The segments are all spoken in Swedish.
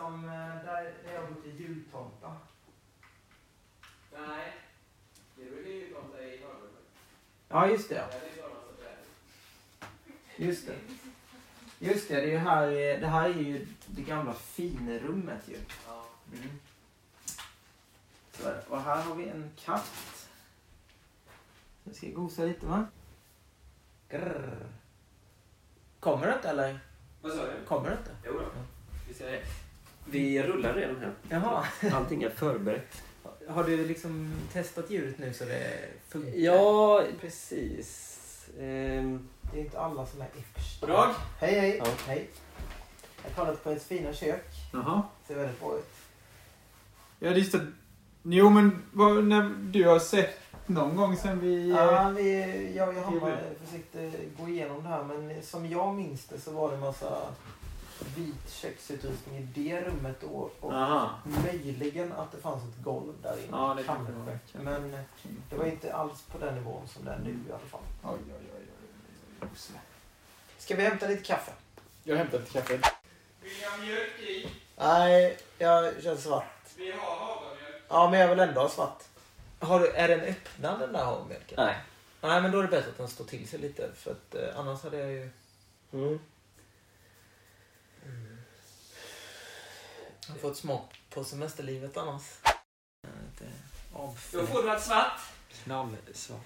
som eh, där, där jag i jultomta. Nej, det är väl jultomta i Norrbotten? Ja, just det. Just det. Just det, det, är ju här, eh, det här är ju det gamla finrummet ju. Mm. Så, och här har vi en katt. Nu ska jag gosa lite va? Grrr. Kommer det inte eller? Vad sa du? Kommer det inte? Jo då. Vi, ska... vi rullar redan här. Jaha. Allting är förberett. Har du liksom testat ljudet nu så det funkar? Ja, precis. Ehm, Det är inte alla som är extra. Goddag. Hej hej. Ja. hej. Jag har kollat på ett fina kök. Jaha. Ser väldigt bra ut. Ja, just det. Jo, men vad, när du har sett någon gång sen vi... Ja, vi, jag och Johanna försökte gå igenom det här men som jag minns det så var det en massa vit köksutrustning i det rummet då. Och Aha. möjligen att det fanns ett golv där inne. Ja, det Kanske. kanske det var. Men det var inte alls på den nivån som det är nu i alla fall. Oj, oj, oj. oj, oj. Ska vi hämta lite kaffe? Jag hämtar lite kaffe. Vill ni ha mjölk i? Nej, jag kör svart. Vi har havremjölk. Ja, men jag vill ändå ha svart. Har du, är den öppnad den där havremjölken? nej. Nej, men då är det bättre att den står till sig lite. För att eh, annars hade jag ju... Mm. Har fått smak på semesterlivet annars. Du ett svart. Knallsvart.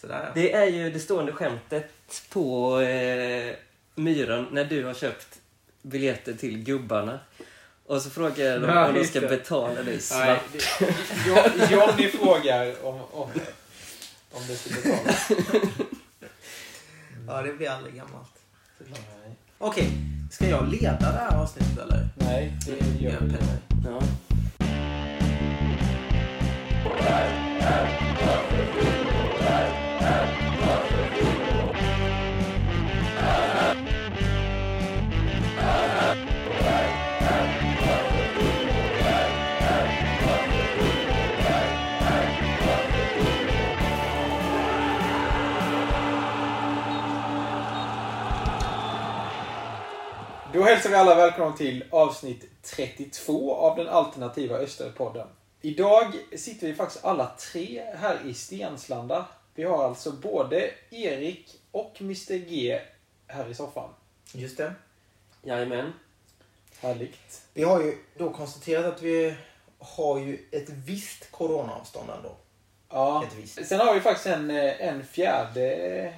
Sådär ja. Det är ju det stående skämtet på eh, Myran när du har köpt biljetter till gubbarna. Och så frågar de om de ska det. betala dig Nej, svart. det, Jo- Johnny frågar om, om, om det ska betalas. Ja, det blir aldrig gammalt. Okej, ska jag leda det här avsnittet eller? Nej, det gör Petter. Ja. Då hälsar vi alla välkomna till avsnitt 32 av den alternativa Österpodden. Idag sitter vi faktiskt alla tre här i Stenslanda. Vi har alltså både Erik och Mr G här i soffan. Just det. Jajamän. Härligt. Vi har ju då konstaterat att vi har ju ett visst coronaavstånd ändå. Ja. Ett visst. Sen har vi faktiskt en, eh, en fjärde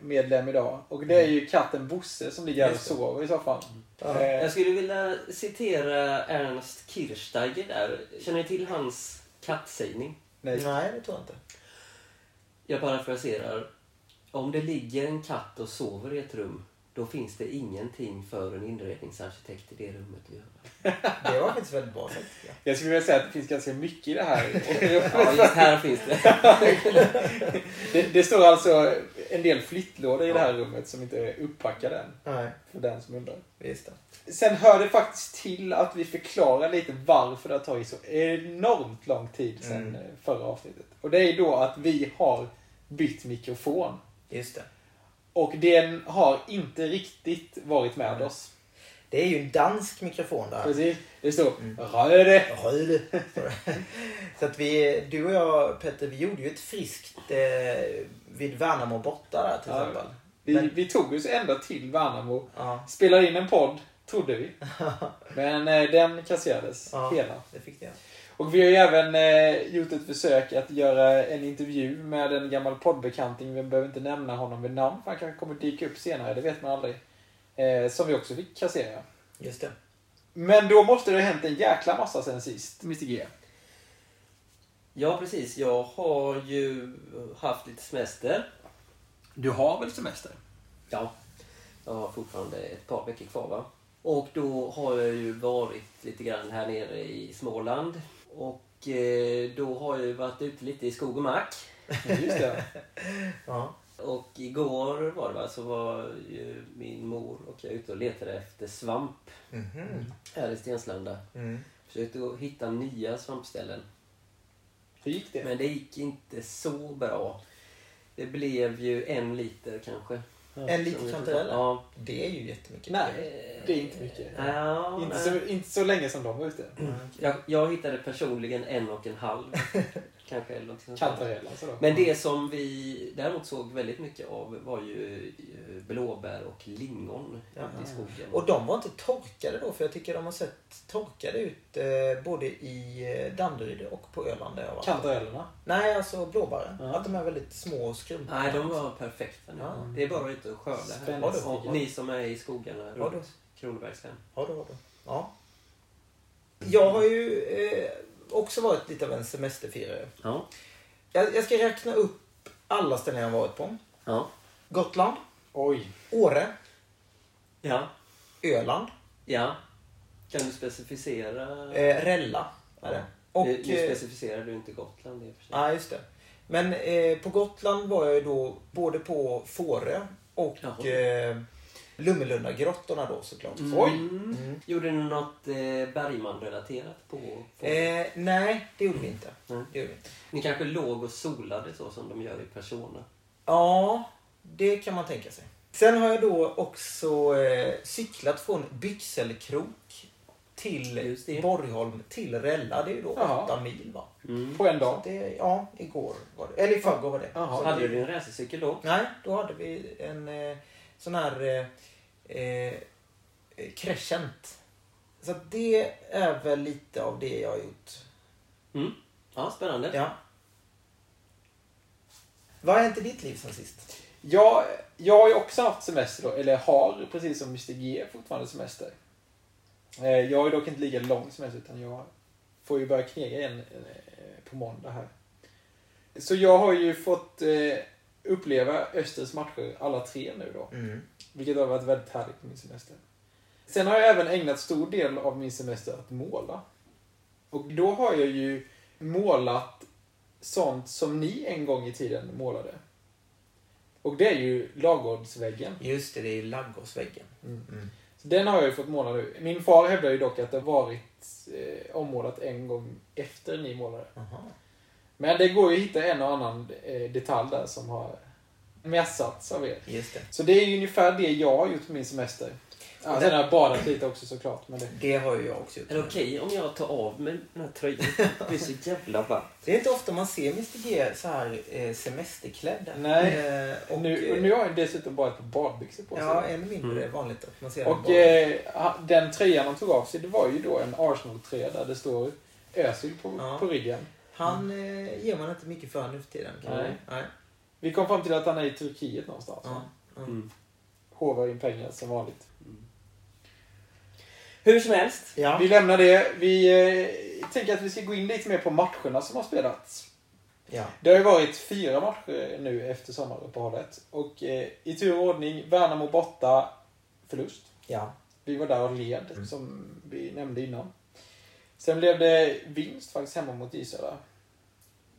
poddmedlem idag. Och det är ju katten Bosse som ligger här och sover i soffan. Ja. Eh, Jag skulle vilja citera Ernst Kirchsteiger där. Känner ni till hans kattsägning? nej. Nej, det tror jag inte. Jag parafraserar. Om det ligger en katt och sover i ett rum, då finns det ingenting för en inredningsarkitekt i det rummet att göra. Det var faktiskt väldigt bra sagt. tycker jag. Jag skulle vilja säga att det finns ganska mycket i det här. Ja, just här finns det. det, det står alltså en del flyttlådor i det här rummet som inte är uppackade än. Nej, För den som undrar. visst det. Sen hör det faktiskt till att vi förklarar lite varför det har tagit så enormt lång tid sen Mm. förra avsnittet. Och det är då att vi har bytt mikrofon. Just det. Och den har inte riktigt varit med Nej. oss. Det är ju en dansk mikrofon där. Precis. Det står Mm. Röde. Röd. Så att vi, du och jag Petter, vi gjorde ju ett friskt eh, vid Värnamo borta där till Ja. exempel. Vi, Men- vi tog oss ända till Värnamo. Ja, Spelade in en podd, trodde vi. Men eh, den kasserades Ja. hela. det fick det. Och vi har ju även eh, gjort ett försök att göra en intervju med en gammal poddbekanting. Vi behöver inte nämna honom vid namn, för han kanske kommer dyka upp senare, det vet man aldrig. Eh, som vi också fick kassera. Just det. Men då måste det ha hänt en jäkla massa sen sist, Mr G. Ja, precis. Jag har ju haft lite semester. Du har väl semester? Ja, jag har fortfarande ett par veckor kvar va. Och då har jag ju varit lite grann här nere i Småland. Och eh, då har jag ju varit ute lite i skog och mark. Just det. Ja. Och igår var det va, så var ju min mor och jag ute och letade efter svamp Mhm. här i Stenslanda. Mm. Försökte hitta nya svampställen. Hur gick det? Men det gick inte så bra. Det blev ju en liter kanske. En liter kantareller? Ja. Det är ju jättemycket. Nej, det är inte mycket. Ja, Inte nej. så, inte så länge som de var ute. Jag, jag hittade personligen en och en halv. Kanske eller något sånt där. Kantarell alltså då. Men det som vi däremot såg väldigt mycket av var ju eh, blåbär och lingon Ja. ute i skogen. Och de var inte torkade då, för jag tycker de har sett torkade ut eh, både i eh, Danderyd och på Öland där jag var. Kantarellerna. Nej, alltså blåbären. Ja. Att de är väldigt små och skrumpna. Nej, de var perfekta nu. Ja. Det är bara ut och skörda här. Och ni som är i skogarna runt då. Kronobergs län. Ja, det har du. Ja. Jag har ju eh, också varit lite av en semesterfirare. Ja. Jag, jag ska räkna upp alla ställen jag har varit på. Ja. Gotland, Oj. Åre, Ja. Öland, Ja. Kan du specificera? eh, Rälla. Är det. Och, nu, nu eh, specificerar du inte Gotland i och för sig. Ja, just det. Men eh, på Gotland var jag ju då både på Fårö och Jaha. eh, Lummelunda-grottorna då såklart. Oj. Mm. Gjorde ni något eh, Bergman-relaterat på? på Eh, nej, det gjorde vi inte. Nej. Det gjorde vi inte. Ni kanske låg och solade så som de gör i Persona? Ja, det kan man tänka sig. Sen har jag då också eh, cyklat från Byxelkrok till. Borgholm till Rälla. Det är ju då Jaha. åtta mil va. Mm. På en dag. det, ja, igår var det. Eller i förrgår var det. Hade det- du din racercykel då? Nej, då hade vi en eh, sån här eh, eh, crescent. Så det är väl lite av det jag har gjort. Mm. Ja, spännande. Ja. Vad har hänt i ditt liv sen sist? Jag, jag har ju också haft semester då, eller har precis som Mr G fortfarande semester. Eh, Jag har ju dock inte lika lång semester utan jag får ju börja knega igen eh, på måndag här. Så jag har ju fått eh, uppleva Östers matcher alla tre nu då. Mm. Vilket har varit väldigt härligt på min semester. Sen har jag även ägnat stor del av min semester att måla. Och då har jag ju målat sånt som ni en gång i tiden målade. Och det är ju lagårdsväggen. Just det, det är ladugårdsväggen. Mm. Mm. Så den har jag ju fått måla nu. Min far hävdar ju dock att det varit eh, ommålat en gång efter ni målade. Aha. Men det går ju att hitta en och annan eh, detalj där som har mässats av er. Just det. Så det är ju ungefär det jag har gjort på min semester. Ja, sen har jag badat lite också såklart. Men det... Det har ju jag också gjort. Är det okej om jag tar av mig den här tröjan? Det blir så jävla varmt. Det är inte ofta man ser Mr G så här eh, semesterklädd. Nej. Eh, och, nu, och nu har jag dessutom bara ett par badbyxor på sig. Ja, ännu mindre Mm. vanligt att man ser och den eh, den tröjan han tog av sig, det var ju då en Arsenal-tröja där det står Özil på, Ja. på ryggen. Han eh, ger man inte mycket för nu för tiden. kan Nej. Nej. Vi kom fram till att han är i Turkiet någonstans. Ja. Mm. Hovar in pengar som vanligt. Hur som helst. Ja. Vi lämnar det. Vi eh, tänker att vi ska gå in lite mer på matcherna som har spelats. ja. Det har ju varit fyra matcher nu efter sommaruppehållet. Och eh, i tur och ordning, Värnamo borta, förlust. Ja. Vi var där och led, Mm. som vi nämnde innan. Sen blev det vinst faktiskt hemma mot Södra.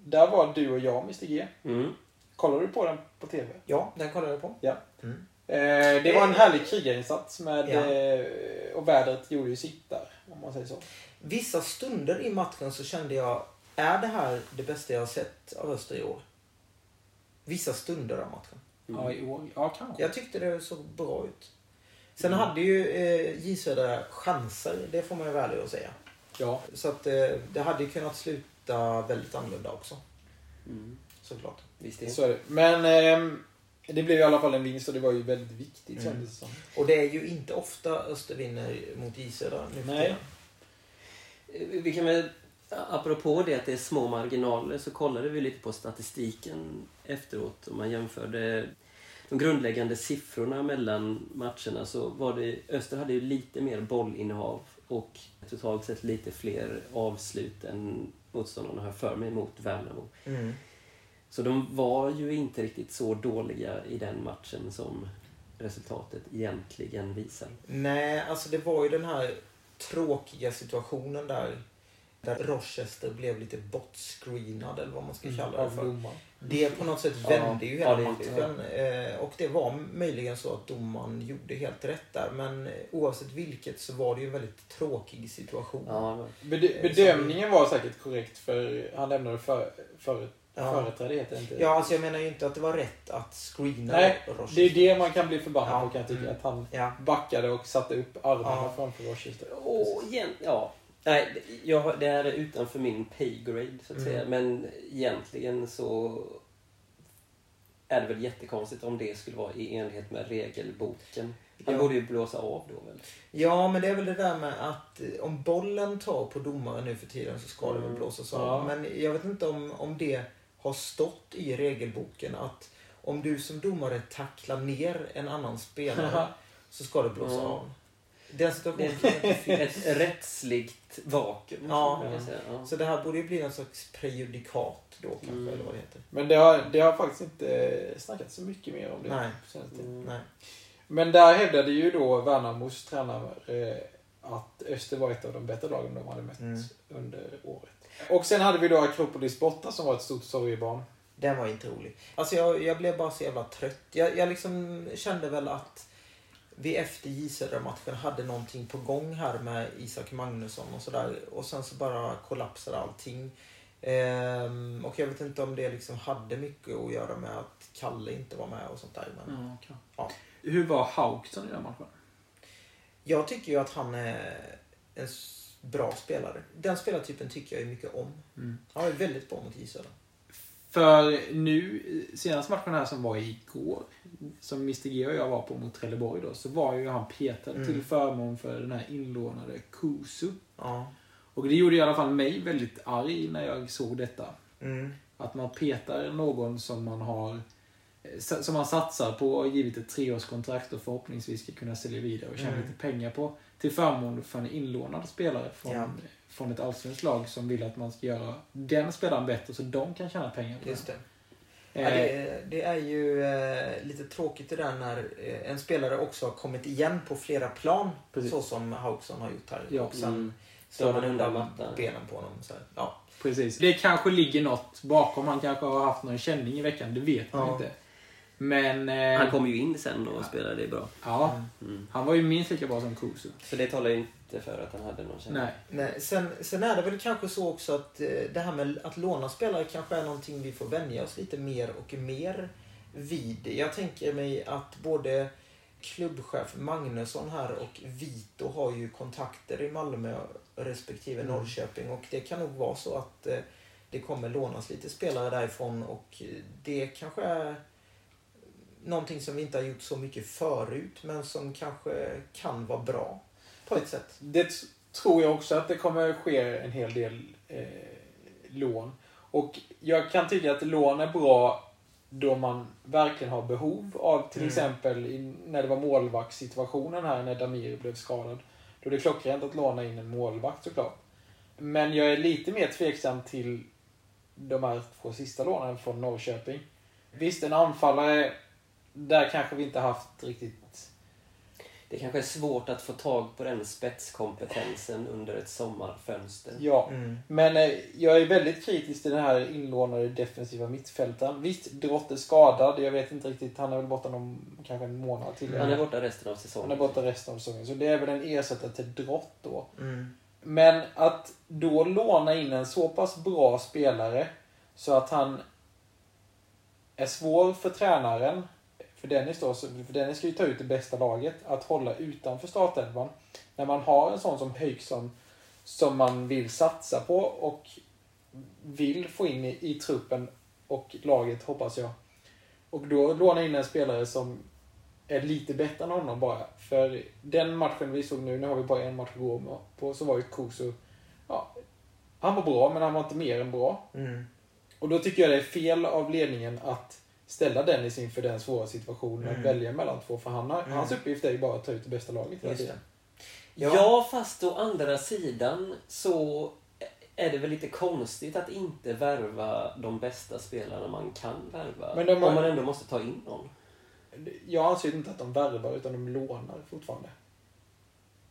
Där var du och jag, Mr G. Mm. Kollade du på den på TV? ja, den kollar jag på. Ja. Mm. Eh, det var en härlig krigarinsats med, Ja. eh, och vädret gjorde ju sitt där, om man säger så. Vissa stunder i matchen så kände jag, är det här det bästa jag har sett av Öster i år? Vissa stunder av matchen. Mm. Ja, i år. Ja, kanske. Jag tyckte det såg bra ut. Sen Mm. hade ju eh, J Södra chanser, det får man ju vara ärlig att säga. Ja. Så att eh, det hade kunnat sluta väldigt annorlunda också, Mm. Såklart. Visst det. Så är det. Men ehm, det blev i alla fall en vinst och det var ju väldigt viktigt Mm. kändes det som. Och det är ju inte ofta Öster vinner mot J Södra nu Nej. Eh, Vi kan väl, apropå det att det är små marginaler, så kollade vi lite på statistiken efteråt. Om man jämförde de grundläggande siffrorna mellan matcherna så var det, Öster hade ju lite mer bollinnehav och totalt sett lite fler avslut än motståndarna har för mig mot Värnamo. Mm. Så de var ju inte riktigt så dåliga i den matchen som resultatet egentligen visar. Nej, alltså det var ju den här tråkiga situationen där där Rochester blev lite bortscreenad eller vad man ska kalla det för. Det på något sätt vände ju hela matchen. Eh, och det var möjligen så att domaren gjorde helt rätt där. Men eh, oavsett vilket så var det ju en väldigt tråkig situation. Ja, Bed- bedömningen var säkert korrekt för han lämnade för, före Ja. Företräde heter det inte. Ja, alltså jag menar ju inte att det var rätt att screena Nej, Rochester. Det är det man kan bli förbannad Ja. på kan jag tycka. Mm. Att han Ja. backade och satte upp armarna Ja. framför Rochester. Och igen, ja. Nej, det- jag, det här är utanför min pay grade så att Mm. säga. Men egentligen så är det väl jättekonstigt om det skulle vara i enlighet med regelboken. Han Ja. borde ju blåsa av då väl? Ja, men det är väl det där med att eh, om bollen tar på domaren nu för tiden så ska det väl Mm. blåsas Ja. av. Men jag vet inte om, om det har stått i regelboken att om du som domare tacklar ner en annan spelare så ska det blåsa Ja. av. Den situationen ett rättsligt vakuum. Ja. Ja. Så det här borde ju bli en slags prejudikat då kanske, Mm. eller vad det heter. Men det har, det har faktiskt inte snackats så mycket mer om det. Nej. Mm. Nej. Men där hävdade ju då Värnamos tränare eh, att Öster var ett av de bättre lagen de hade mött Mm. under året. Och sen hade vi då Akropolis borta som var ett stort sorgebarn. Den var inte rolig. Alltså jag, jag blev bara så jävla trött. Jag, jag liksom kände väl att vi efter J Södra-matchen hade någonting på gång här med Isak Magnusson och sådär. Och sen så bara kollapsade allting. Ehm, och jag vet inte om det liksom hade mycket att göra med att Kalle inte var med och sånt där. Men Ja. Hur var Hauksson i den matchen? jag tycker ju att han är en bra spelare. Den spelartypen tycker jag ju mycket om. Mm. Han var väldigt bra mot J. För nu, senaste matchen här som var igår, som Mr G och jag var på mot Trelleborg då, så var ju han petad Mm. till förmån för den här inlånade Kusu. Ja. Och det gjorde i alla fall mig väldigt arg när jag såg detta. Mm. Att man petar någon som man har eh, som man satsar på och givit ett treårskontrakt och förhoppningsvis ska kunna sälja vidare och tjäna Mm. lite pengar på. Till förmån för en inlånad spelare från, Ja. från ett allsvenskt lag som vill att man ska göra den spelaren bättre så de kan tjäna pengar på Just det. Ja, Eh, det, det är ju eh, lite tråkigt det där när eh, en spelare också har kommit igen på flera plan. Precis. Så som Hauksson har gjort här. Ja. Och sen Mm. slår man undan benen på honom. Så, här. ja. Precis. Det kanske ligger något bakom. Han kanske har haft någon känning i veckan. Det vet man Ja. inte. Men... Eh, Han kom ju in sen och spelade det bra. Ja. Mm. Han var ju minst lika bra som Kusu. Så det talar ju inte för att han hade någon känning. Nej. Nej, sen, sen är det väl kanske så också att eh, det här med att låna spelare kanske är någonting vi får vänja oss lite mer och mer vid. Jag tänker mig att både klubbchef Magnusson här och Vito har ju kontakter i Malmö respektive Mm. Norrköping och det kan nog vara så att eh, det kommer lånas lite spelare därifrån och det kanske är någonting som vi inte har gjort så mycket förut men som kanske kan vara bra på ett sätt. Det tror jag också att det kommer ske en hel del eh, lån. Och jag kan tycka att lån är bra då man verkligen har behov av till Mm. exempel i, när det var målvaktssituationen här när Damir blev skadad. Då är det klockrent att låna in en målvakt såklart. Men jag är lite mer tveksam till de här två sista lånen från Norrköping. Visst, en anfallare, där kanske vi inte haft riktigt Det kanske är svårt att få tag på den spetskompetensen under ett sommarfönster. Ja, Mm. men eh, jag är väldigt kritisk till den här inlånade defensiva mittfältaren. Visst, Drott är skadad. Jag vet inte riktigt. Han är väl borta någon, kanske en månad till. Han är borta resten av Han säsongen. är borta resten av säsongen. Så det är väl en ersättare till Drott då. Mm. Men att då låna in en så pass bra spelare så att han är svår för tränaren, för Dennis då, för Dennis ska ju ta ut det bästa laget, att hålla utanför startelvan. När man har en sån som Höjksson som man vill satsa på och vill få in i, i truppen och laget, hoppas jag. Och då låna in en spelare som är lite bättre än honom bara. För den matchen vi såg nu, nu har vi bara en match att gå på, så var ju Kusu, ja, han var bra men han var inte mer än bra. Mm. Och då tycker jag det är fel av ledningen att ställa Dennis inför den svåra situationen Mm. att välja mellan två. För han har, Mm. hans uppgift är ju bara att ta ut det bästa laget hela tiden. Ja. fast å andra sidan så är det väl lite konstigt att inte värva de bästa spelarna man kan värva. Men de har- Om man ändå måste ta in någon. Jag anser inte att de värvar utan de lånar fortfarande.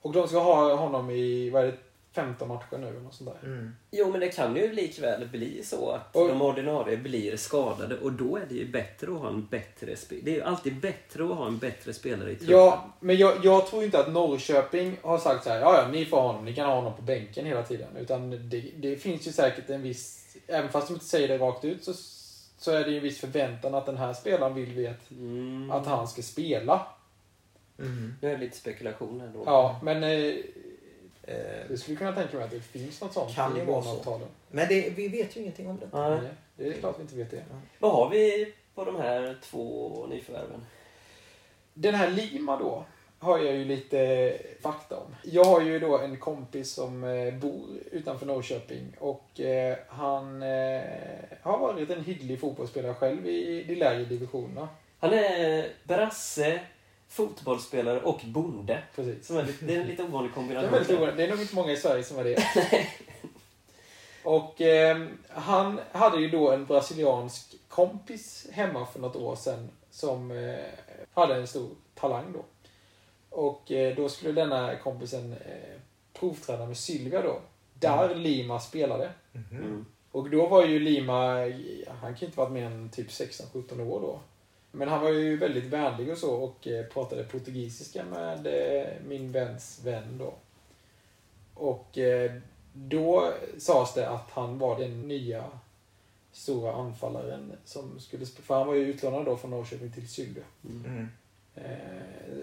Och de ska ha honom i, vad är det, 15 matcher nu eller något sånt där. Mm. Jo, men det kan ju likväl bli så att Och- de ordinarie blir skadade och då är det ju bättre att ha en bättre spelare. Det är ju alltid bättre att ha en bättre spelare i truppen. Ja, men jag, jag tror inte att Norrköping har sagt så här, ja, ja, ni får ha honom, ni kan ha honom på bänken hela tiden. Utan det, det finns ju säkert en viss även fast de inte säger det rakt ut så, så är det ju en viss förväntan att den här spelaren vill vi att, Mm. att han ska spela. Mm. Nu är det lite spekulation här då. Ja, men eh, Eh, det skulle kunna tänka mig att det finns något sånt Kan i vara så. men det, vi vet ju ingenting om det. Nej. Nej, det är klart vi inte vet det. Vad har vi på de här två nyförvärven? Den här Lima då har jag ju lite fakta om. Jag har ju då en kompis som eh, bor utanför Norrköping och eh, han eh, har varit en hygglig fotbollsspelare själv i de lägre divisionerna. Han är brasse, fotbollsspelare och bonde. Precis. Som är det är en lite ovanlig Det är, kombination. väldigt ovanligt. det är nog inte många i Sverige som är det. Och eh, han hade ju då en brasiliansk kompis hemma för något år sedan som eh, hade en stor talang då. Och eh, då skulle denna kompisen eh, provträna med Sylvia då. Där Lima spelade. Mm. Och då var ju Lima, han kan ju inte varit mer än typ 16-17 år då. Men han var ju väldigt vänlig och så och eh, pratade portugisiska med eh, min väns vän då. Och eh, då sades det att han var den nya stora anfallaren som skulle För han var ju utlånad då från Norrköping till Sylvia. Mm. Eh,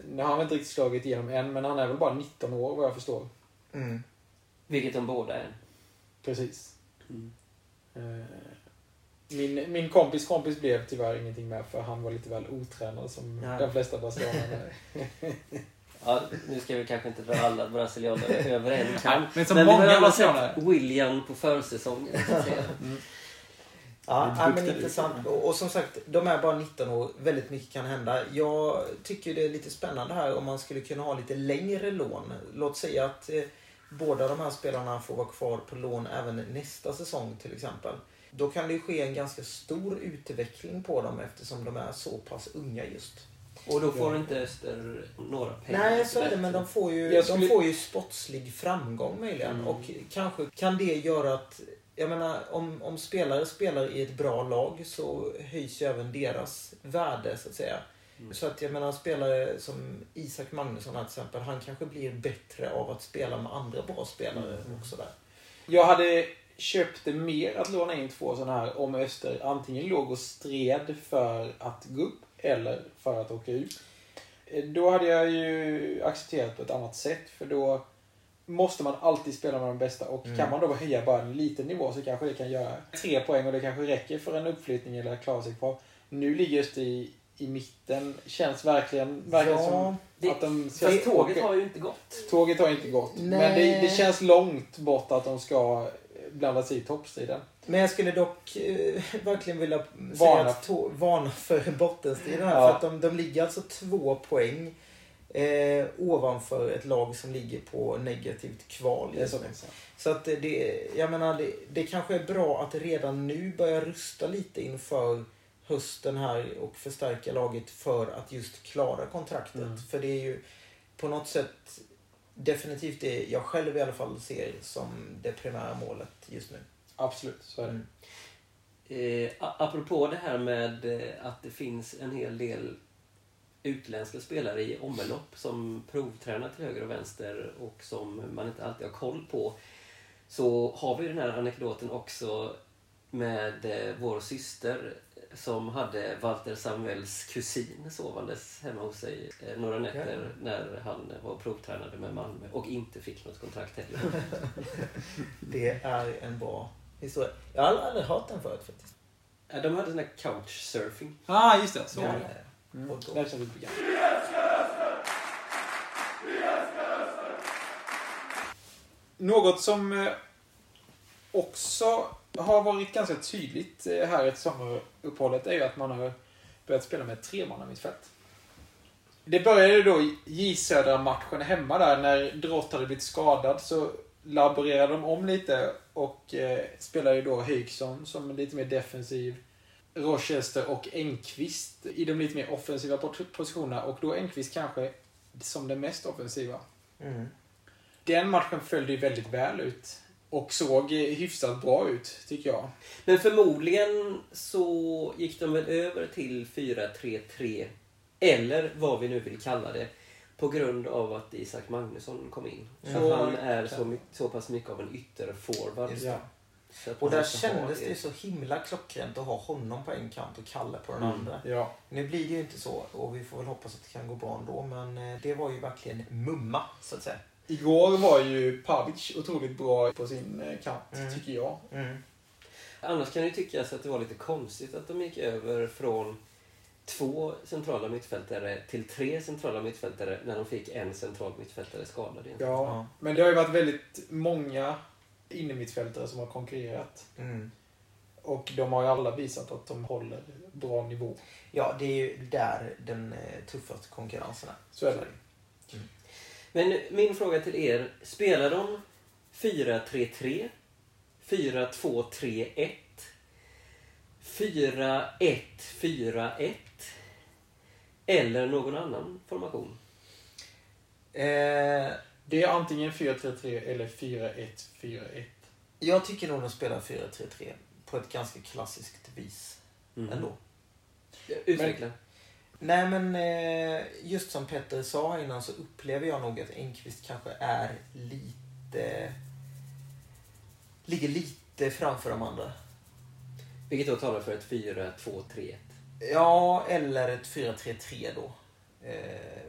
nu har han inte riktigt slagit igenom än, men han är väl bara 19 år vad jag förstår. Mm. Vilket de båda är. Precis. Mm. Eh, Min, min kompis kompis blev tyvärr ingenting med för han var lite väl otränad som Ja. de flesta brasilianer är. Ja, nu ska vi kanske inte dra alla brasilianare över en kam. men som Men vi har många alla sett brasilianer. William på försäsongen. säga. Ja, ja, men intressant. Och, och som sagt, de är bara 19 år. Väldigt mycket kan hända. Jag tycker det är lite spännande här om man skulle kunna ha lite längre lån. Låt säga att eh, båda de här spelarna får vara kvar på lån även nästa säsong till exempel. Då kan det ju ske en ganska stor utveckling på dem eftersom de är så pass unga just. Och då får inte Öster några pengar. Nej, så är det. Men de får ju, skulle- de får ju sportslig framgång möjligen. Mm. Och kanske kan det göra att... Jag menar, om, om spelare spelar i ett bra lag så höjs ju även deras värde, så att säga. Mm. Så att jag menar, spelare som Isak Magnusson här, till exempel, han kanske blir bättre av att spela med andra bra spelare Mm. och sådär. Jag hade köpt det mer att låna in två sådana här om Öster antingen låg och stred för att gå upp eller för att åka ut. Eh, Då hade jag ju accepterat på ett annat sätt för då måste man alltid spela med de bästa och Mm. kan man då höja bara en liten nivå så kanske det kan göra tre poäng och det kanske räcker för en uppflyttning eller att klara sig kvar. Nu ligger Öster i, i mitten. Känns verkligen, verkligen som Det- att de ska tåget åka- har ju inte gått. Tåget har inte gått. Nej. Men det, det känns långt bort att de ska blanda sig i toppstriden. Men jag skulle dock eh, verkligen vilja Varna. säga varna för bottenstriden här. Ja. För att de, de ligger alltså två poäng eh, ovanför ett lag som ligger på negativt kval. Det så. Så att det, jag menar, det, det kanske är bra att redan nu börja rusta lite inför hösten här och förstärka laget för att just klara kontraktet. Mm. För det är ju på något sätt definitivt det jag själv i alla fall ser som det primära målet just nu. Absolut, så är det. Mm. Eh, apropå det här med eh, att det finns en hel del utländska spelare i omlopp som provtränar till höger och vänster och som man inte alltid har koll på. Så har vi den här anekdoten också med eh, vår syster som hade Walter Samuels kusin sovandes hemma hos sig eh, några nätter när han var och provtränade med Malmö och inte fick något kontrakt heller. Det är en bra historia. Jag har aldrig hört den förut faktiskt. De hade sån här couchsurfing. ah, just det. Så Ja, var det. Mm. Och då- Där känns det. Något som eh, också har varit ganska tydligt eh, här ett sommaruppehållet är ju att man har börjat spela med tremannamittfält. Det började då J Södra-matchen hemma där när Drott hade blivit skadad så laborerade de om lite och eh, spelade ju då Högson som lite mer defensiv Rochester och Engqvist i de lite mer offensiva pos- positionerna och då Engqvist kanske som den mest offensiva. Mm. Den matchen följde ju väldigt väl ut och såg hyfsat bra ut, tycker jag. Men förmodligen så gick de väl över till 4-3-3 eller vad vi nu vill kalla det på grund av att Isak Magnusson kom in. Så Ja, han är så, så pass mycket av en ytterforward. Ja. Och där kändes det så himla klockrent att ha honom på en kant och Kalle på den Mm. andra. Ja. Nu blir det ju inte så och vi får väl hoppas att det kan gå bra ändå men eh, det var ju verkligen mumma så att säga. Igår var ju Pavic otroligt bra på sin eh, kant, Mm. tycker jag. Mm. Annars kan det ju tyckas att det var lite konstigt att de gick över från två centrala mittfältare till tre centrala mittfältare när de fick en central mittfältare skadad. Ja. Ja. Men det har ju varit väldigt många innermittfältare som har konkurrerat. Mm. Och de har ju alla visat att de håller bra nivå. Ja, det är ju där den eh, tuffaste konkurrensen är. Så är det. Men min fråga till er. Spelar de 4-3-3? 4-2-3-1? 4-1-4-1? Eller någon annan formation? Eh, Det är antingen 4-3-3 eller 4-1-4-1. jag tycker nog de spelar 4-3-3 på ett ganska klassiskt vis Mm. ändå. Utveckla. Nej men eh, just som Petter sa innan så upplever jag nog att Enqvist kanske är lite... Ligger lite framför de andra. Vilket då talar för ett 4-2-3-1. Ja, eller ett 4-3-3 då. Eh,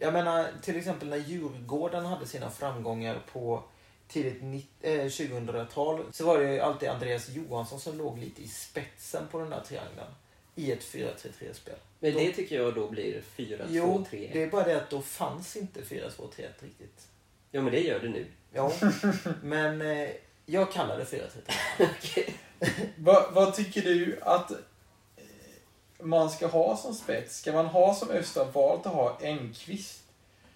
jag menar till exempel när Djurgården hade sina framgångar på tidigt nitt- eh, 2000-tal så var det ju alltid Andreas Johansson som låg lite i spetsen på den där triangeln. I ett 4-3-3-spel. Men Då- det tycker jag då blir Jo, 4-2-3-1. det är bara det att då fanns inte 4-2-3-1 riktigt. Ja, men det gör det nu. Ja, men eh, jag kallar det 4-3-3. Okej. Vad, vad tycker du att eh, man ska ha som spets? Ska man ha som Östra valt att ha Engqvist?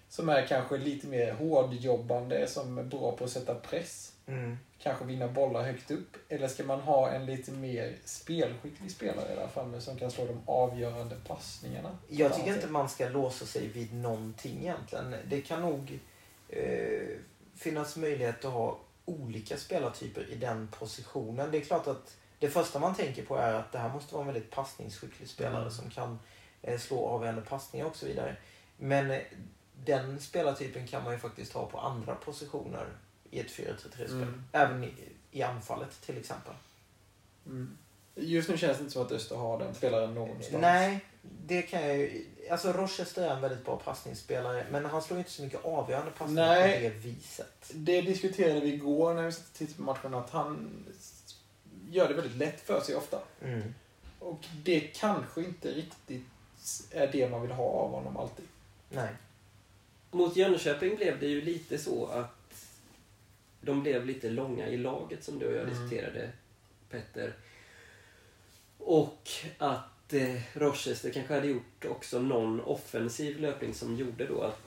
Som är kanske lite mer hårdjobbande, som är bra på att sätta press. Mm. Kanske vinna bollar högt upp. Eller ska man ha en lite mer spelskicklig spelare där framme som kan slå de avgörande passningarna? Jag tycker inte man ska låsa sig vid någonting egentligen. Det kan nog eh, finnas möjlighet att ha olika spelartyper i den positionen. Det är klart att det första man tänker på är att det här måste vara en väldigt passningsskicklig spelare Mm. som kan eh, slå avgörande passningar och så vidare. Men eh, den spelartypen kan man ju faktiskt ha på andra positioner i ett 4-3-3-spel. Mm. Även i, i anfallet till exempel. Mm. Just nu känns det inte som att Öster har den spelaren någonstans. Nej, det kan jag ju... Alltså Rochester är en väldigt bra passningsspelare men han slår inte så mycket avgörande passningar Nej. på det viset. Det diskuterade vi igår när vi tittade på matchen, att han gör det väldigt lätt för sig ofta. Mm. Och det kanske inte riktigt är det man vill ha av honom alltid. Nej. Mot Jönköping blev det ju lite så att de blev lite långa i laget som du och jag Mm. diskuterade, Petter. Och att eh, Rochester kanske hade gjort också någon offensiv löpning som gjorde då att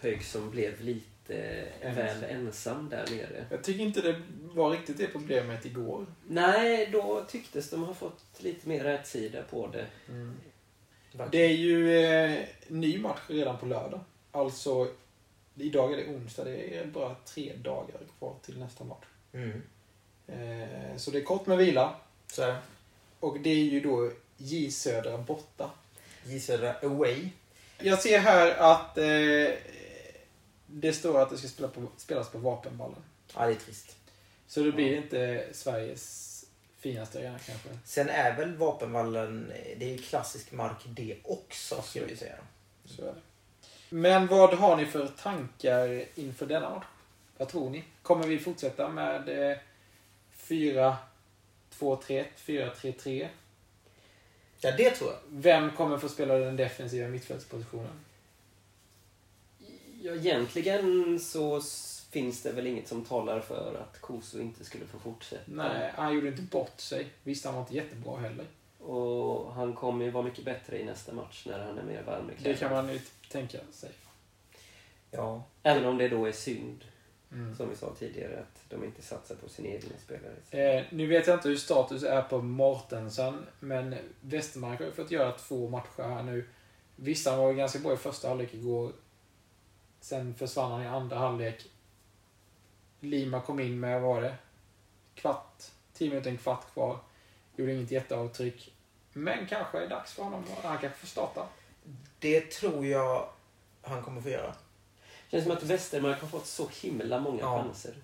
Högson blev lite Ensam. väl ensam där nere. Jag tycker inte det var riktigt det problemet igår. Nej, då tycktes de ha fått lite mer rätsida på det. Det är ju eh, ny match redan på lördag. Alltså, idag är det onsdag. Det är bara tre dagar kvar till nästa match. Mm. Eh, så det är kort med vila. Så. Och det är ju då J Södra borta. J Södra away. Jag ser här att eh, det står att det ska spela på, spelas på Vapenvallen. Ja, det är trist. Så det blir inte Sveriges finaste arena kanske. Sen är väl Vapenvallen, det är ju klassisk mark det också skulle vi säga. Så är det. Men vad har ni för tankar inför denna match? Vad tror ni? Kommer vi fortsätta med eh, 4-2-3-1, 4-3-3? Ja, det tror jag. Vem kommer få spela den defensiva mittfältspositionen? Ja, egentligen så finns det väl inget som talar för att Koso inte skulle få fortsätta. Nej, han gjorde inte bort sig. Visst, han var inte jättebra heller. Och han kommer ju vara mycket bättre i nästa match när han är mer varm i Det kan man ju tänka sig. Ja. Även om det då är synd, Mm. som vi sa tidigare, att de inte satsar på sina egna spelare. Eh, nu vet jag inte hur status är på Mortensen, men Westermark har ju fått göra två matcher här nu. Vissa var ganska bra i första halvlek igår. Sen försvann han i andra halvlek. Lima kom in med, vad var det? Kvart, tio minuter, en kvart kvar. Gjorde inget jätteavtryck. Men kanske är dags för honom. Han kanske får starta. Det tror jag han kommer få göra. känns som att Westermark har fått så himla många Ja. chanser.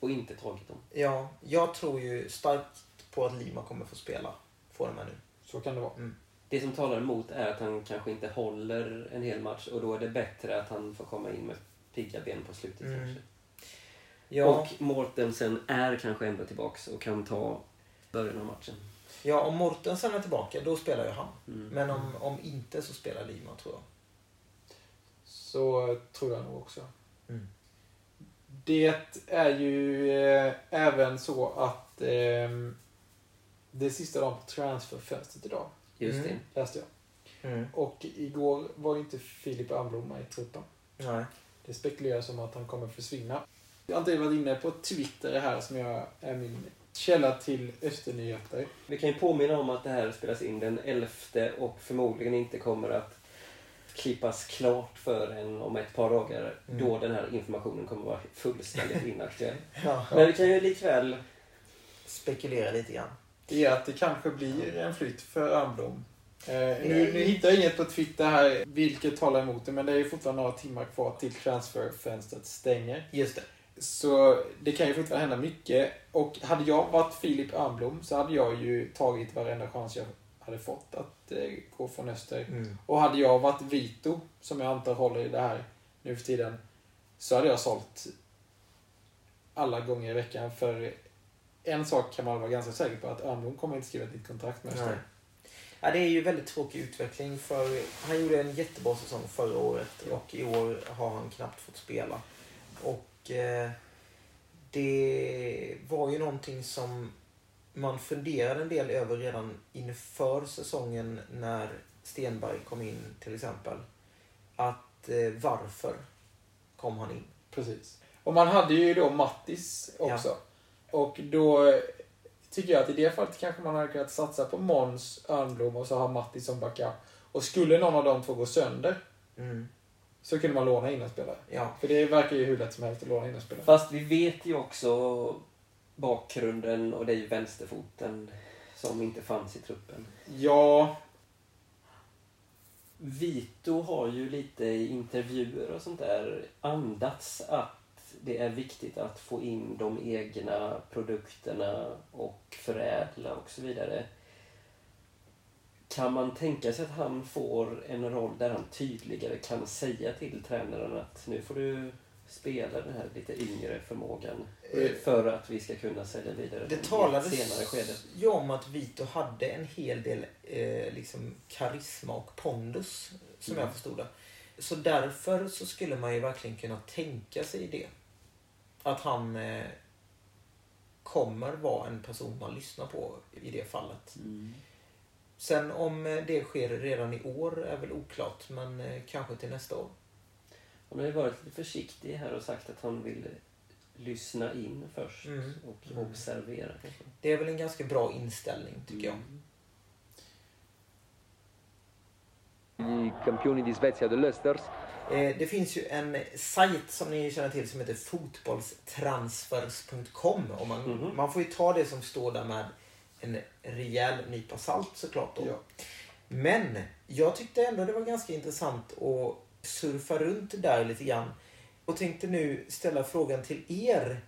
och inte tagit dem. Ja, jag tror ju starkt på att Lima kommer få spela. Får de här nu. Så kan det vara. Det som talar emot är att han kanske inte håller en hel match och då är det bättre att han får komma in med pigga ben på slutet Mm. kanske. Ja, Och Mortensen är kanske ändå tillbaks och kan ta början av matchen. Ja, om Mortensen är tillbaka, då spelar ju han. Mm. Men om, om inte så spelar Lima, tror jag. Så tror jag nog också. Mm. Det är ju eh, även så att eh, det är sista dagen på transferfönstret idag, Just Mm. det. läste jag. Mm. Och igår var ju inte Filip Almblom med i truppen. Nej. Det spekuleras om att han kommer försvinna. Jag har inte varit inne på Twitter här som jag är min källa till Östernyheter. Vi kan ju påminna om att det här spelas in den 11 och förmodligen inte kommer att klippas klart förrän om ett par dagar Mm. då den här informationen kommer vara fullständigt inaktuell. Ja. Men vi kan ju likväl Spekulera lite grann. Det är att det kanske blir en flytt för Almblom. Eh, nu, nu hittar jag inget på Twitter här vilket talar emot det, men det är ju fortfarande några timmar kvar till transferfönstret stänger. Just det. Så det kan ju fortfarande hända mycket. Och hade jag varit Filip Almblom så hade jag ju tagit varenda chans jag hade fått att eh, gå från Öster. Mm. Och hade jag varit Vito, som jag antar håller i det här nu för tiden, så hade jag sålt alla gånger i veckan. För en sak kan man vara ganska säker på, att Almblom kommer inte skriva ett nytt kontrakt med. Öster. Ja, det är ju väldigt tråkig utveckling för han gjorde en jättebra säsong förra året och i år har han knappt fått spela. Och det var ju någonting som man funderade en del över redan inför säsongen när Stenberg kom in till exempel. Att eh, varför kom han in? Precis. Och man hade ju då Mattis också. Och då eh, tycker jag att i det fallet kanske man hade kunnat satsa på Måns, Örnblom och så ha Mattis som backup. Och skulle någon av dem två gå sönder Mm. Så kunde man låna in en spelare. Ja. För det verkar ju hur lätt som helst att låna in en spelare. Fast vi vet ju också bakgrunden och det är ju vänsterfoten som inte fanns i truppen. Ja, Vito har ju lite i intervjuer och sånt där andats att det är viktigt att få in de egna produkterna och förädla och så vidare. Kan man tänka sig att han får en roll där han tydligare kan säga till tränaren att nu får du spela den här lite yngre förmågan Eh, för att vi ska kunna sälja vidare Det talades senare skede. ju om att Vito hade en hel del eh, liksom karisma och pondus, som Mm. jag förstod det. Så därför så skulle man ju verkligen kunna tänka sig det. Att han eh, kommer vara en person man lyssnar på i det fallet. Mm. Sen om eh, det sker redan i år är väl oklart, men eh, kanske till nästa år. Han har ju varit lite försiktig här och sagt att han vill lyssna in först Mm. och Mm. observera. Kanske. Det är väl en ganska bra inställning, tycker jag. Mm. I campioni di Svezia dell'Östers. Eh, Det finns ju en sajt som ni känner till som heter fotbollstransfers.com. Och man, Mhm. man får ju ta det som står där med en rejäl nypa salt såklart. Då. Ja. Men jag tyckte ändå det var ganska intressant att surfa runt där lite grann. Och tänkte nu ställa frågan till er.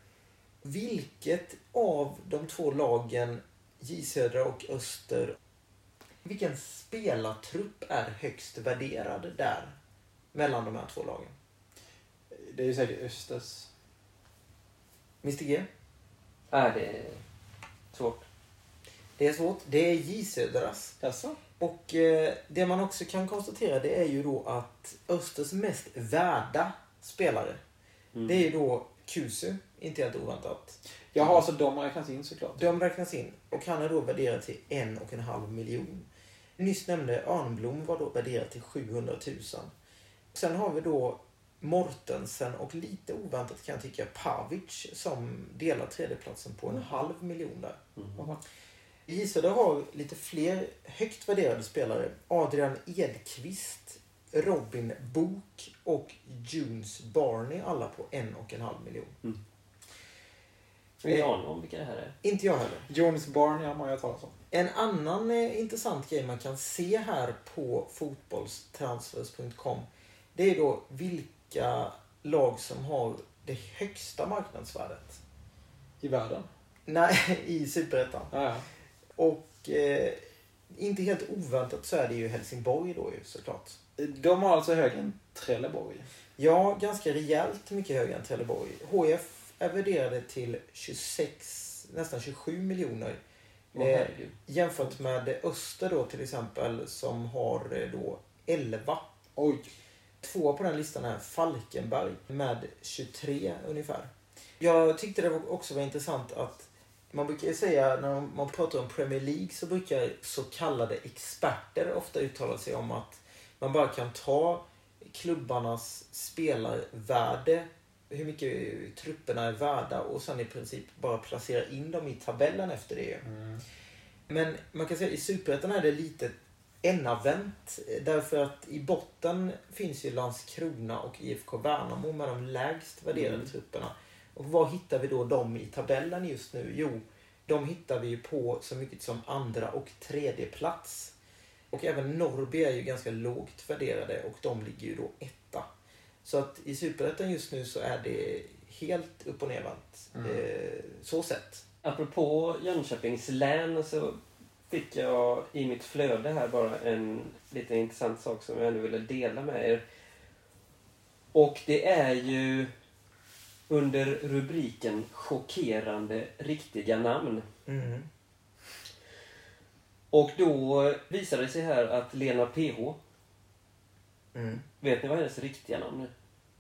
Vilket av de två lagen, J Södra och Öster, vilken spelartrupp är högst värderad där? Mellan de här två lagen. det är ju säkert Östers. Mr G? Är det är svårt? Det är svårt. Det är J Södras. Jaså? Och eh, det man också kan konstatera det är ju då att Östers mest värda spelare, Mm. det är ju då Kusu, inte helt oväntat. Jaha, så de räknas in såklart. De räknas in och han är då värderad till en och en halv miljon. Nyss nämnde Örnblom var då värderad till 700 000. Sen har vi då Mortensen och lite oväntat kan jag tycka Pavic som delar tredjeplatsen på en halv miljon där. Mm. Gisela har lite fler högt värderade spelare. Adrian Edqvist, Robin Bok och Junes Barney alla på en och en halv miljon. Ingen aning om vilka det här är. Inte jag heller. Jones Barn, ja, man har jag talat om. En annan eh, intressant grej man kan se här på fotbollstransfers.com det är då vilka lag som har det högsta marknadsvärdet. i världen. Nej, i Superettan. Ja, ja. Och eh, inte helt oväntat så är det ju Helsingborg då ju såklart. De har alltså högre än Trelleborg. Ja, ganska rejält mycket högre än Trelleborg. HF är värderade till 26, nästan 27 miljoner. Eh, jämfört med Öster då till exempel som har eh, då 11. Oj. Två på den listan är Falkenberg med 23 ungefär. Jag tyckte det också var intressant att man brukar säga när man pratar om Premier League så brukar så kallade experter ofta uttala sig om att man bara kan ta klubbarnas spelarvärde, hur mycket trupperna är värda och sen i princip bara placera in dem i tabellen efter det. Men man kan säga i Superettan är det lite enavvänt. Därför att i botten finns ju Landskrona och IFK Värnamo med de lägst värderade Mm. trupperna. Och var hittar vi då dem i tabellen just nu? Jo, de hittar vi ju på så mycket som andra och tredje plats. Och även Norrby är ju ganska lågt värderade och de ligger ju då etta. Så att i Superettan just nu så är det helt upp och nervänt. Mm. Eh, så sett. Apropå Jönköpings län så fick jag i mitt flöde här bara en liten intressant sak som jag ändå ville dela med er. Och det är ju under rubriken Chockerande riktiga namn. Mm. Och då visade det sig här att Lena PH, Mm. vet ni vad hennes riktiga namn är?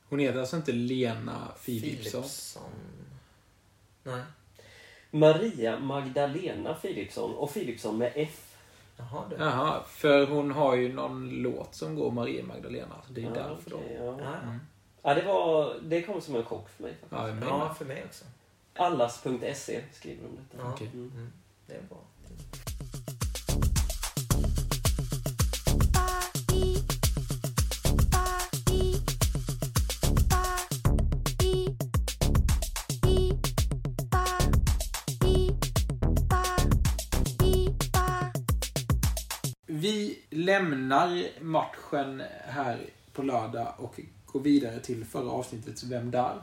Hon heter alltså inte Lena Philipsson. Nej. Maria Magdalena Philipsson och Philipsson med F. Jaha. Jaha, för hon har ju någon låt som går Maria Magdalena. Så det är Ja, därför då. okej, ja. Ja, Mm. Ja, det, var, det kom som en chock för mig. faktiskt. Ja, jag ja. menar. för mig också. Allas.se skriver de detta. Ja. Okej. Mm. Mm. Det är bra. Vi lämnar matchen här på lördag och går vidare till förra avsnittets Vem där?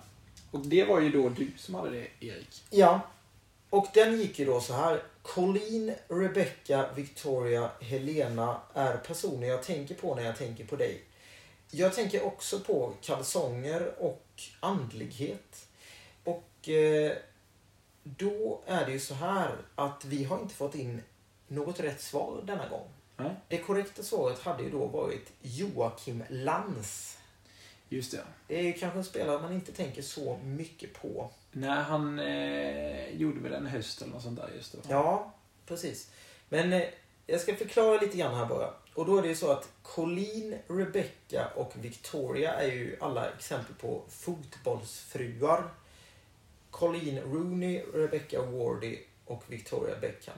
Och det var ju då du som hade det, Erik. Ja. Och den gick ju då så här. Colleen, Rebecca, Victoria, Helena är personer jag tänker på när jag tänker på dig. Jag tänker också på kalsonger och andlighet. Och eh, då är det ju så här att vi har inte fått in något rätt svar denna gång. Nej. Det korrekta svaret hade ju då varit Joakim Lantz. Just det. Det är ju kanske en spelare man inte tänker så mycket på. Nej, han eh, gjorde väl en höst eller något sånt där just då. Ja, precis. Men eh, jag ska förklara lite grann här bara. Och då är det ju så att Colleen, Rebecca och Victoria är ju alla exempel på fotbollsfruar. Colleen Rooney, Rebecca Wardy och Victoria Beckham.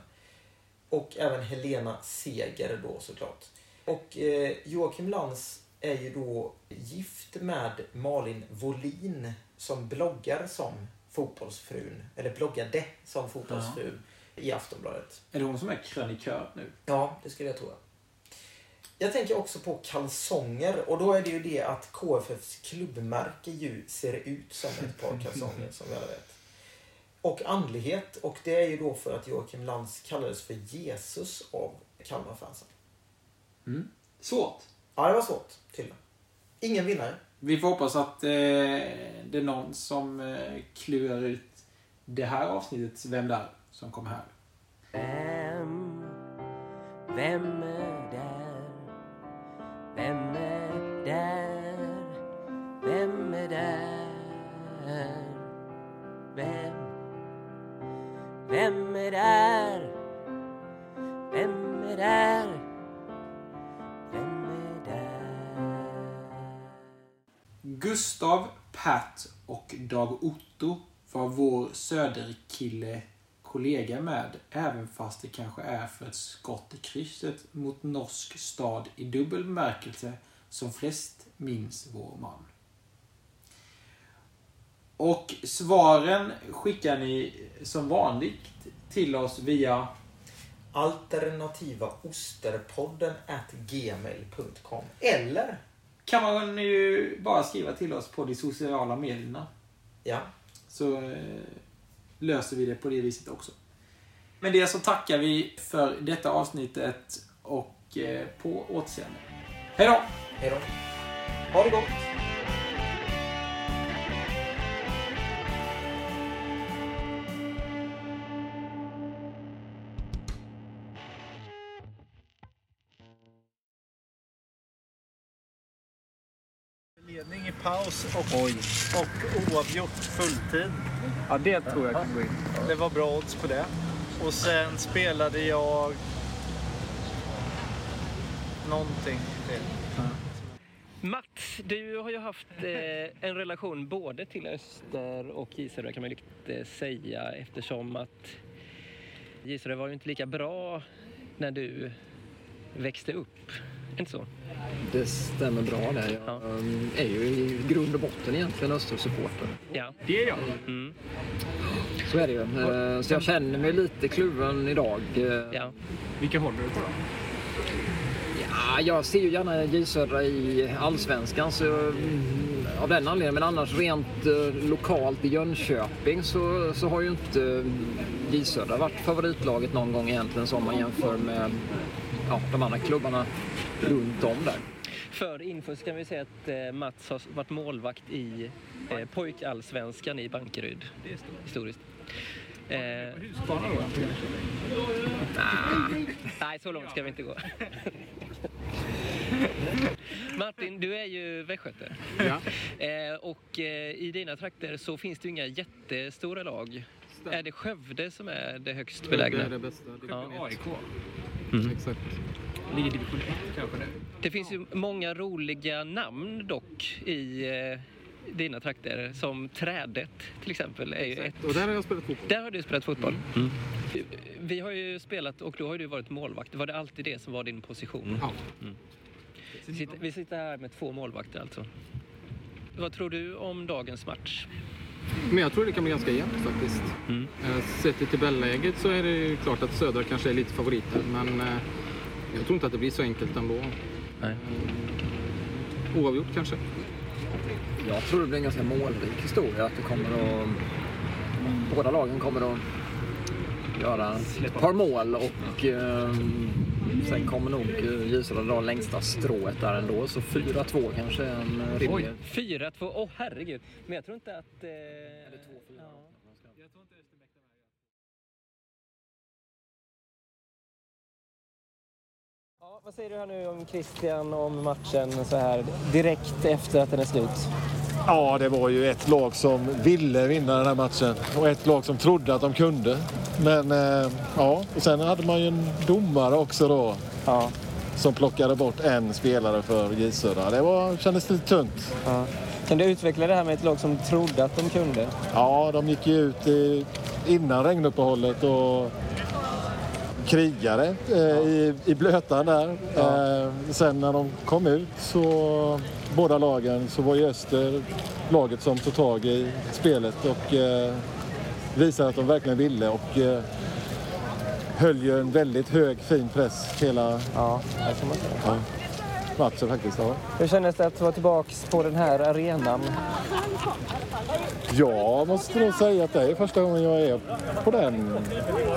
Och även Helena Seger då såklart. Och eh, Joakim Lantz är ju då gift med Malin Volin som bloggar som fotbollsfrun. Eller bloggade som fotbollsfrun i Aftonbladet. Är det hon som är krönikör nu? Ja, det skulle jag tro. Jag tänker också på kalsonger och då är det ju det att KFFs klubbmärke ju ser ut som ett par kalsonger som vi alla vet. Och andlighet och det är ju då för att Joakim Lantz kallades för Jesus av Kalmarfansen. Mm. Svårt. Ja, det var svårt tydligen. Ingen vinnare. Vi får hoppas att eh, det är någon som eh, klurar ut det här avsnittets Vem där? som kommer här. Vem, vem är där? Vem är där? Vem är där? Vem? Vem är där? Gustav, Pat och Dag Otto var vår söderkille kollega med, även fast det kanske är för ett skott i krysset mot norsk stad i dubbel bemärkelse som flest minns vår man. Och svaren skickar ni som vanligt till oss via alternativaosterpodden gmail.com Eller, kan man ju bara skriva till oss på de sociala medierna. ja, Så eh, löser vi det på det viset också. Med det så tackar vi för detta avsnittet och eh, på återseende. Hej då! Hej då. Ha det gott. Paus och, och oavgjort fulltid. Ja, det tror jag kan gå in. Det var bra odds på det. Och sen spelade jag någonting till. Mats, du har ju haft eh, en relation både till Öster och Gisarö kan man ju lite säga eftersom att Gisarö var ju inte lika bra när du växte upp. Inte så? Det stämmer bra det. Jag Ja. um, är ju i grund och botten egentligen Östersupporter. Ja. Det är jag. Mm. Så är det ju. Eh, Så jag känner mig lite kluven idag. Eh, ja. Vilka håller du på då? Ja, jag ser ju gärna J Södra i Allsvenskan så mm, av den anledningen. Men annars rent eh, lokalt i Jönköping så, så har ju inte J Södra varit favoritlaget någon gång egentligen som man jämför med ja, de andra klubbarna runt om där. För info så kan vi säga att eh, Mats har varit målvakt i eh, pojkallsvenskan i Bankeryd. Historiskt. Eh, Husqvarna då? nej, så långt ska vi inte gå. Martin, du är ju västgöte. Ja. Eh, och eh, i dina trakter så finns det ju inga jättestora lag. Är det Skövde som är det högst belägna? Det är det bästa. Ja. AIK. Exakt. Ligger i division 1 kanske det. Det finns ju många roliga namn dock i eh, dina trakter. Som Trädet till exempel. Är ju ett. Och där har jag spelat fotboll. Där har du spelat fotboll. Vi har ju spelat och då har du varit målvakt. Var det alltid det som var din position? Ja. Sitter, vi sitter här med två målvakter alltså. Vad tror du om dagens match? Men jag tror det kan bli ganska jämnt faktiskt. Mm. Eh, Sett till tabelläget så är det ju klart att Södra kanske är lite favoriter. Men eh, jag tror inte att det blir så enkelt ändå. Nej. Oavgjort kanske. Jag tror det blir en ganska målrik historia. Att det kommer att... Båda lagen kommer att göra ett par mål och eh, sen kommer nog eh, Södra dra längsta strået där ändå. Så 4-2 kanske är en rimlig... 4-2, åh herregud. Men jag tror inte att... Eh... ja. Ja, vad säger du här nu om Christian om matchen så här direkt efter att den är slut? Ja, det var ju ett lag som ville vinna den här matchen och ett lag som trodde att de kunde. Men eh, ja, och sen hade man ju en domare också då Ja. som plockade bort en spelare för J Södra. Det var, kändes lite tungt. ja. Kan du utveckla det här med ett lag som trodde att de kunde? Ja, de gick ju ut i, innan regnuppehållet och krigade eh, i, i blötan där. Eh, sen när de kom ut så båda lagen så var ju Öster laget som tog tag i spelet och eh, visade att de verkligen ville och höll ju en väldigt hög fin press hela Ja, det kan man säga. Ja, matchen faktiskt. Ja. Hur kändes det att vara tillbaka på den här arenan? Jag måste nog säga att det är första gången jag är på den.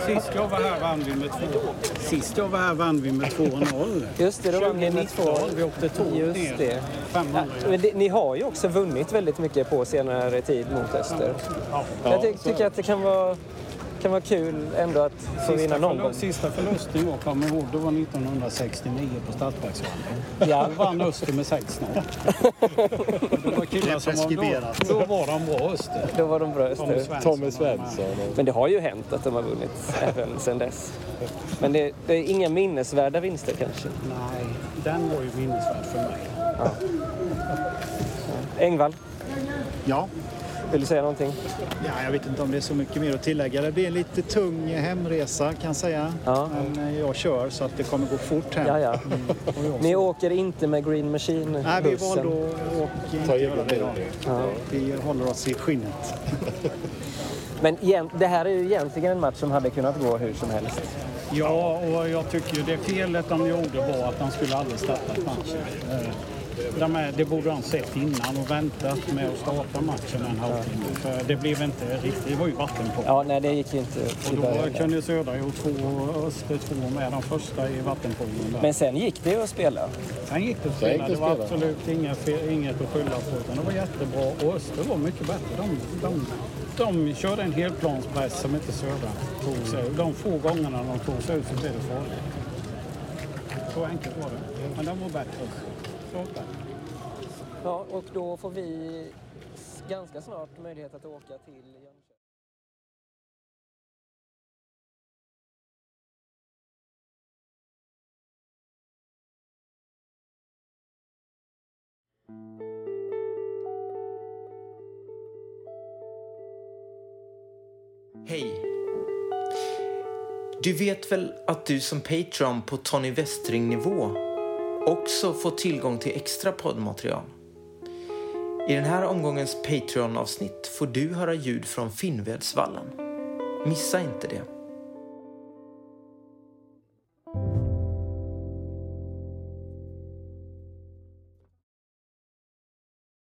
Sist jag var här vann vi med två. Sist jag var här vann vi med 2-0. Just det, då vann ni med två. 2019, vi åkte tåg Just ner. det. 500. Ja, men det, ni har ju också vunnit väldigt mycket på senare tid mot Öster. jag ty tycker att det kan vara, kan vara kul ändå att få vinna någon gång. sista förlusten jag kommer ihåg, det var 1969 på Stadsparksvallen. Ja. Då vann Öster med 6-0. Det var killar som var, då, då var de bra Öster. Då var de bra Tommy Öster. Svensson. Tommy Svensson. Men det har ju hänt att de har vunnit även sedan dess. Men det, det är inga minnesvärda vinster kanske. Nej, den var ju minnesvärd för mig. Engvall, Ja. Vill du säga någonting? ja, jag vet inte om det är så mycket mer att tillägga. Det blir en lite tung hemresa kan jag säga. Ja. Men eh, jag kör så att det kommer gå fort hem. Ja, ja. Jag- Ni åker inte med Green Nej, vi Machine-bussen? valde att åka inte göra det idag. Ja. Vi håller oss i skinnet. Men igen, det här är ju egentligen en match som hade kunnat gå hur som helst. Ja, och jag tycker ju det felet de gjorde var att de skulle aldrig startat matchen. Eh, de är, det borde han sett innan och väntat med att starta matchen en halvtimme. För det blev inte riktigt, det var ju vattenpolo. Ja, nej det gick inte Och då kunde Södra gjort två, Öster två med de första i vattenpolon där. Men sen gick det ju att spela. Sen gick det att spela. det Det var absolut inget, inget att skylla på. Utan det var jättebra och Öster var mycket bättre. De, de, de körde en helplanspress som inte Södra tog sig De få gångerna de tog sig ut så blev det farligt. Så enkelt var det. Men de var bättre. Klart bättre. Ja, och då får vi ganska snart möjlighet att åka till Jönköping. Hej! Du vet väl att du som Patreon på Tony Westring-nivå också får tillgång till extra poddmaterial? I den här omgångens Patreon-avsnitt får du höra ljud från Finnvedsvallen. Missa inte det.